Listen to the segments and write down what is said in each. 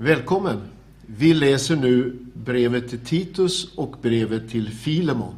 Välkommen! Vi läser nu brevet till Titus och brevet till Filemon.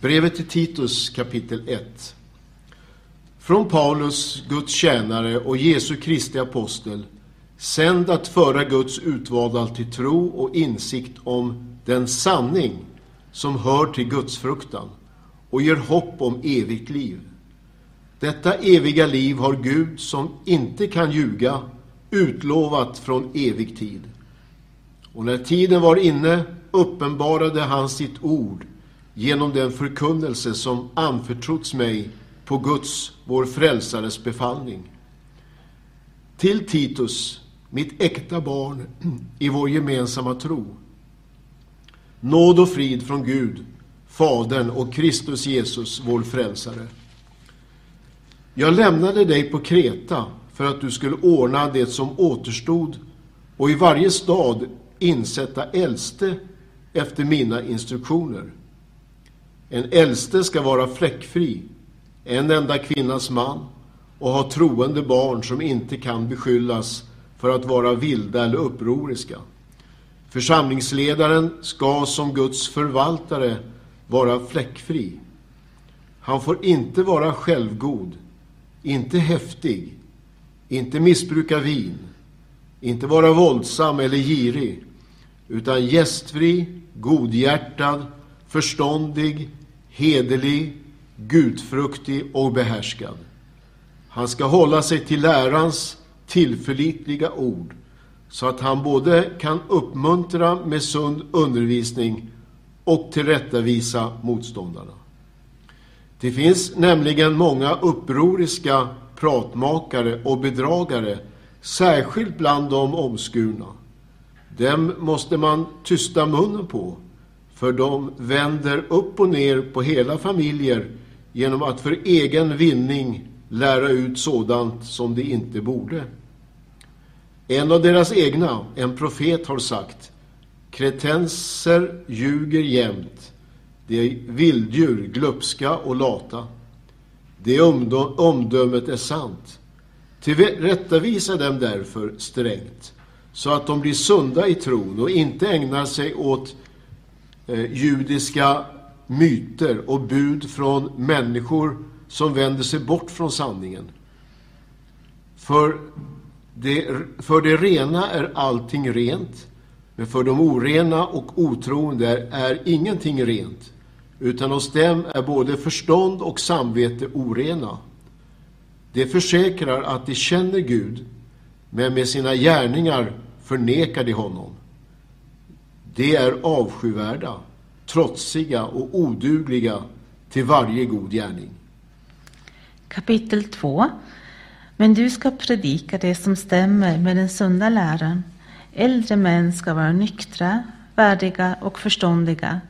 Brevet till Titus kapitel 1. Från Paulus, Guds tjänare och Jesu Kristi apostel, sänd att föra Guds utvalda till tro och insikt om den sanning som hör till Guds fruktan och ger hopp om evigt liv. Detta eviga liv har Gud, som inte kan ljuga, utlovat från evig tid. Och när tiden var inne uppenbarade han sitt ord genom den förkunnelse som anförtrotts mig på Guds, vår frälsares befallning. Till Titus, mitt äkta barn i vår gemensamma tro. Nåd och frid från Gud, Fadern och Kristus Jesus, vår frälsare. Jag lämnade dig på Kreta för att du skulle ordna det som återstod och i varje stad insätta äldste efter mina instruktioner. En äldste ska vara fläckfri, en enda kvinnas man och ha troende barn som inte kan beskyllas för att vara vilda eller upproriska. Församlingsledaren ska som Guds förvaltare vara fläckfri. Han får inte vara självgod, inte häftig, inte missbruka vin, inte vara våldsam eller girig, utan gästfri, godhjärtad, förståndig, hederlig, gudfruktig och behärskad. Han ska hålla sig till lärans tillförlitliga ord så att han både kan uppmuntra med sund undervisning och tillrättavisa motståndarna. Det finns nämligen många upproriska pratmakare och bedragare, särskilt bland de omskurna. Dem måste man tysta munnen på, för de vänder upp och ner på hela familjer genom att för egen vinning lära ut sådant som de inte borde. En av deras egna, en profet, har sagt Kretenser ljuger jämt. De är vilddjur, glupska och lata. Det omdömet är sant. Tillrättavisa dem därför strängt, så att de blir sunda i tron och inte ägnar sig åt eh, judiska myter och bud från människor som vänder sig bort från sanningen. För det, för det rena är allting rent, men för de orena och otroende är, är ingenting rent, utan hos dem är både förstånd och samvete orena. De försäkrar att de känner Gud, men med sina gärningar förnekar de honom. De är avskyvärda, trotsiga och odugliga till varje god gärning. Kapitel 2 Men du ska predika det som stämmer med den sunda läran. Äldre män ska vara nyktra, värdiga och förståndiga,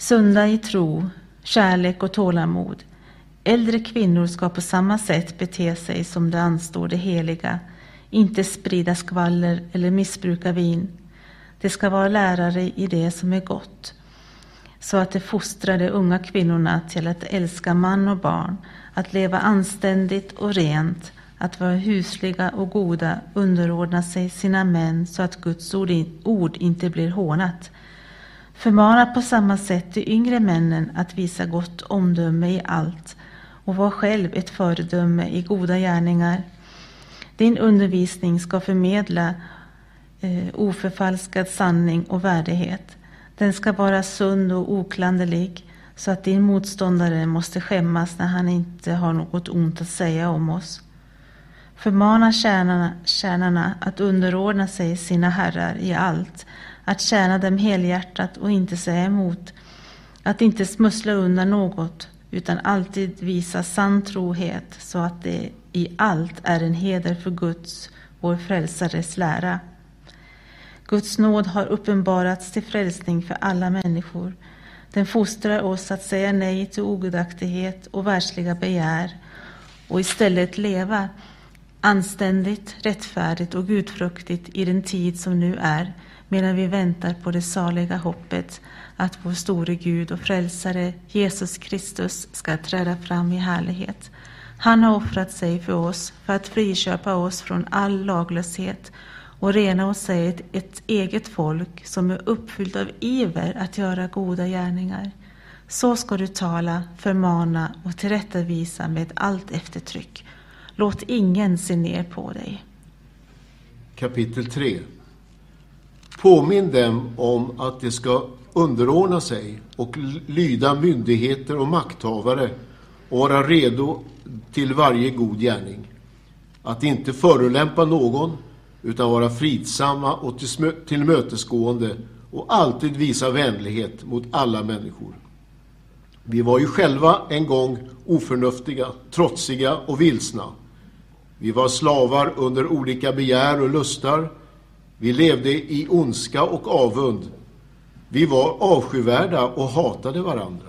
sunda i tro, kärlek och tålamod. Äldre kvinnor ska på samma sätt bete sig som det anstår det heliga, inte sprida skvaller eller missbruka vin. De ska vara lärare i det som är gott, så att de fostrar de unga kvinnorna till att älska man och barn, att leva anständigt och rent, att vara husliga och goda, underordna sig sina män så att Guds ord inte blir hånat. Förmana på samma sätt de yngre männen att visa gott omdöme i allt och var själv ett föredöme i goda gärningar. Din undervisning ska förmedla eh, oförfalskad sanning och värdighet. Den ska vara sund och oklanderlig så att din motståndare måste skämmas när han inte har något ont att säga om oss. Förmana tjänarna, tjänarna att underordna sig sina herrar i allt, att tjäna dem helhjärtat och inte säga emot, att inte smussla undan något, utan alltid visa sann trohet så att det i allt är en heder för Guds, vår frälsares lära. Guds nåd har uppenbarats till frälsning för alla människor. Den fostrar oss att säga nej till ogudaktighet och världsliga begär och istället leva anständigt, rättfärdigt och gudfruktigt i den tid som nu är, medan vi väntar på det saliga hoppet att vår store Gud och frälsare Jesus Kristus ska träda fram i härlighet. Han har offrat sig för oss för att friköpa oss från all laglöshet och rena oss sig ett, ett eget folk som är uppfyllt av iver att göra goda gärningar. Så ska du tala, förmana och tillrättavisa med allt eftertryck. Låt ingen se ner på dig. Kapitel 3 Påminn dem om att de ska underordna sig och lyda myndigheter och makthavare och vara redo till varje god gärning. Att inte förolämpa någon, utan vara fridsamma och tillmötesgående och alltid visa vänlighet mot alla människor. Vi var ju själva en gång oförnuftiga, trotsiga och vilsna. Vi var slavar under olika begär och lustar. Vi levde i ondska och avund. Vi var avskyvärda och hatade varandra.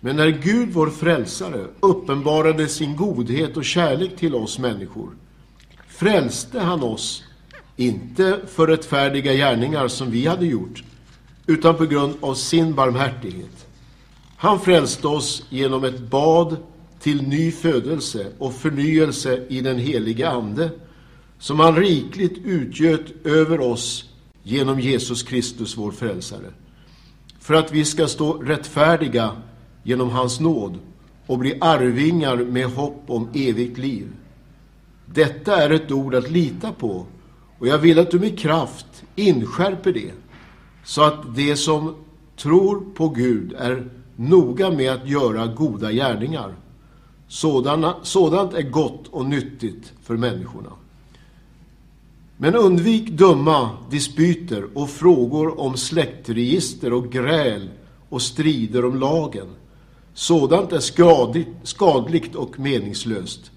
Men när Gud, vår frälsare, uppenbarade sin godhet och kärlek till oss människor frälste han oss, inte för rättfärdiga gärningar som vi hade gjort, utan på grund av sin barmhärtighet. Han frälste oss genom ett bad till ny födelse och förnyelse i den helige Ande, som han rikligt utgöt över oss genom Jesus Kristus, vår frälsare, för att vi ska stå rättfärdiga genom hans nåd och bli arvingar med hopp om evigt liv. Detta är ett ord att lita på och jag vill att du med kraft inskärper det så att de som tror på Gud är noga med att göra goda gärningar. Sådana, sådant är gott och nyttigt för människorna. Men undvik dumma dispyter och frågor om släktregister och gräl och strider om lagen. Sådant är skadligt, skadligt och meningslöst.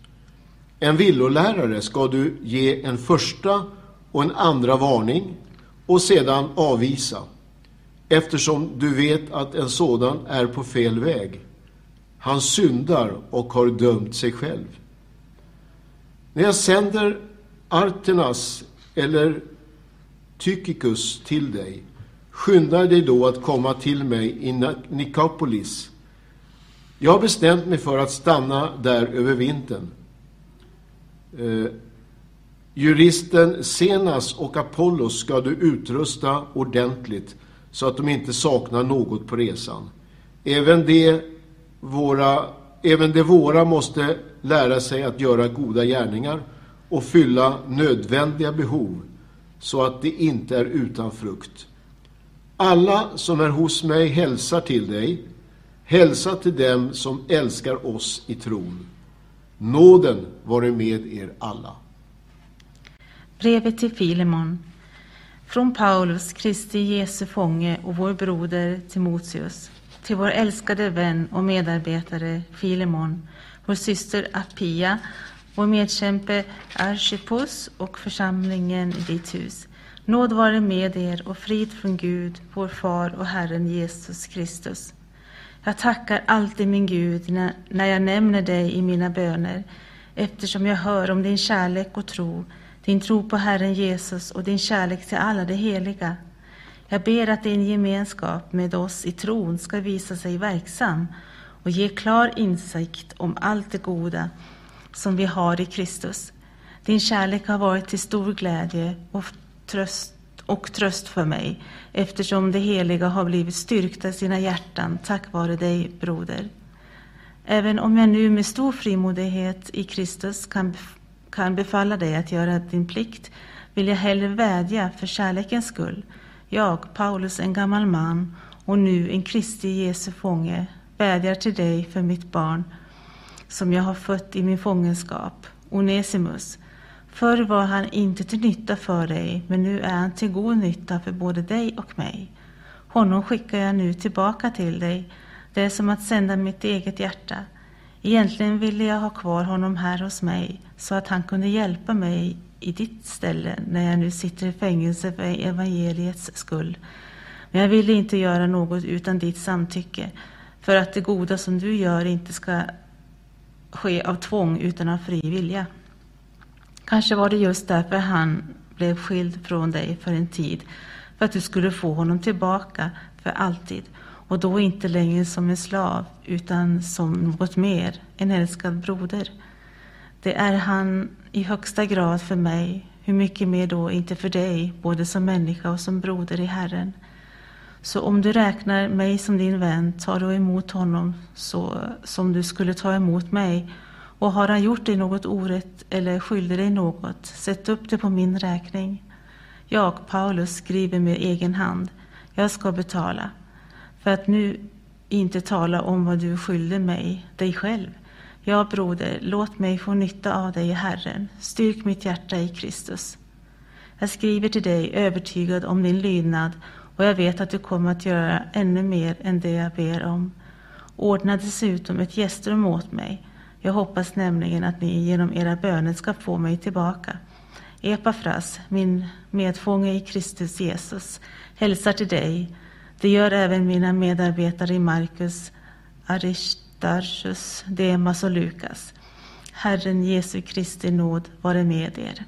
En villolärare ska du ge en första och en andra varning och sedan avvisa, eftersom du vet att en sådan är på fel väg. Han syndar och har dömt sig själv. När jag sänder Artenas eller Tychicus till dig, skynda dig då att komma till mig i Nikopolis. Jag har bestämt mig för att stanna där över vintern. Eh, juristen Senas och Apollos ska du utrusta ordentligt så att de inte saknar något på resan. Även de våra, även de våra måste lära sig att göra goda gärningar och fylla nödvändiga behov så att de inte är utan frukt. Alla som är hos mig hälsar till dig. Hälsa till dem som älskar oss i tron. Nåden vare med er alla. Brevet till Filemon från Paulus, Kristi Jesu fånge och vår broder Timoteus till vår älskade vän och medarbetare Filemon, vår syster Appia, vår medkämpe Archippus och församlingen i ditt hus. Nåd vare med er och frid från Gud, vår far och Herren Jesus Kristus. Jag tackar alltid min Gud när jag nämner dig i mina böner, eftersom jag hör om din kärlek och tro, din tro på Herren Jesus och din kärlek till alla de heliga. Jag ber att din gemenskap med oss i tron ska visa sig verksam och ge klar insikt om allt det goda som vi har i Kristus. Din kärlek har varit till stor glädje och tröst, och tröst för mig eftersom det heliga har blivit styrkta i sina hjärtan tack vare dig, broder. Även om jag nu med stor frimodighet i Kristus kan, kan befalla dig att göra din plikt vill jag hellre vädja för kärlekens skull. Jag, Paulus, en gammal man och nu en Kristi Jesu fånge, vädjar till dig för mitt barn som jag har fött i min fångenskap, Onesimus. Förr var han inte till nytta för dig, men nu är han till god nytta för både dig och mig. Honom skickar jag nu tillbaka till dig. Det är som att sända mitt eget hjärta. Egentligen ville jag ha kvar honom här hos mig så att han kunde hjälpa mig i ditt ställe när jag nu sitter i fängelse för evangeliets skull. Men jag ville inte göra något utan ditt samtycke för att det goda som du gör inte ska ske av tvång utan av fri vilja. Kanske var det just därför han blev skild från dig för en tid, för att du skulle få honom tillbaka för alltid och då inte längre som en slav utan som något mer, en älskad broder. Det är han i högsta grad för mig, hur mycket mer då inte för dig, både som människa och som broder i Herren. Så om du räknar mig som din vän, ta då emot honom så som du skulle ta emot mig. Och har han gjort dig något orätt eller skyldig dig något, sätt upp det på min räkning. Jag, Paulus, skriver med egen hand. Jag ska betala. För att nu inte tala om vad du skyller mig, dig själv. Ja, broder, låt mig få nytta av dig i Herren. Styrk mitt hjärta i Kristus. Jag skriver till dig övertygad om din lydnad och jag vet att du kommer att göra ännu mer än det jag ber om. Ordna dessutom ett gästrum åt mig. Jag hoppas nämligen att ni genom era böner ska få mig tillbaka. Epafras, min medfånge i Kristus Jesus, hälsar till dig. Det gör även mina medarbetare i Markus, Aristarchus, Demas och Lukas. Herren Jesu Kristi nåd vare med er.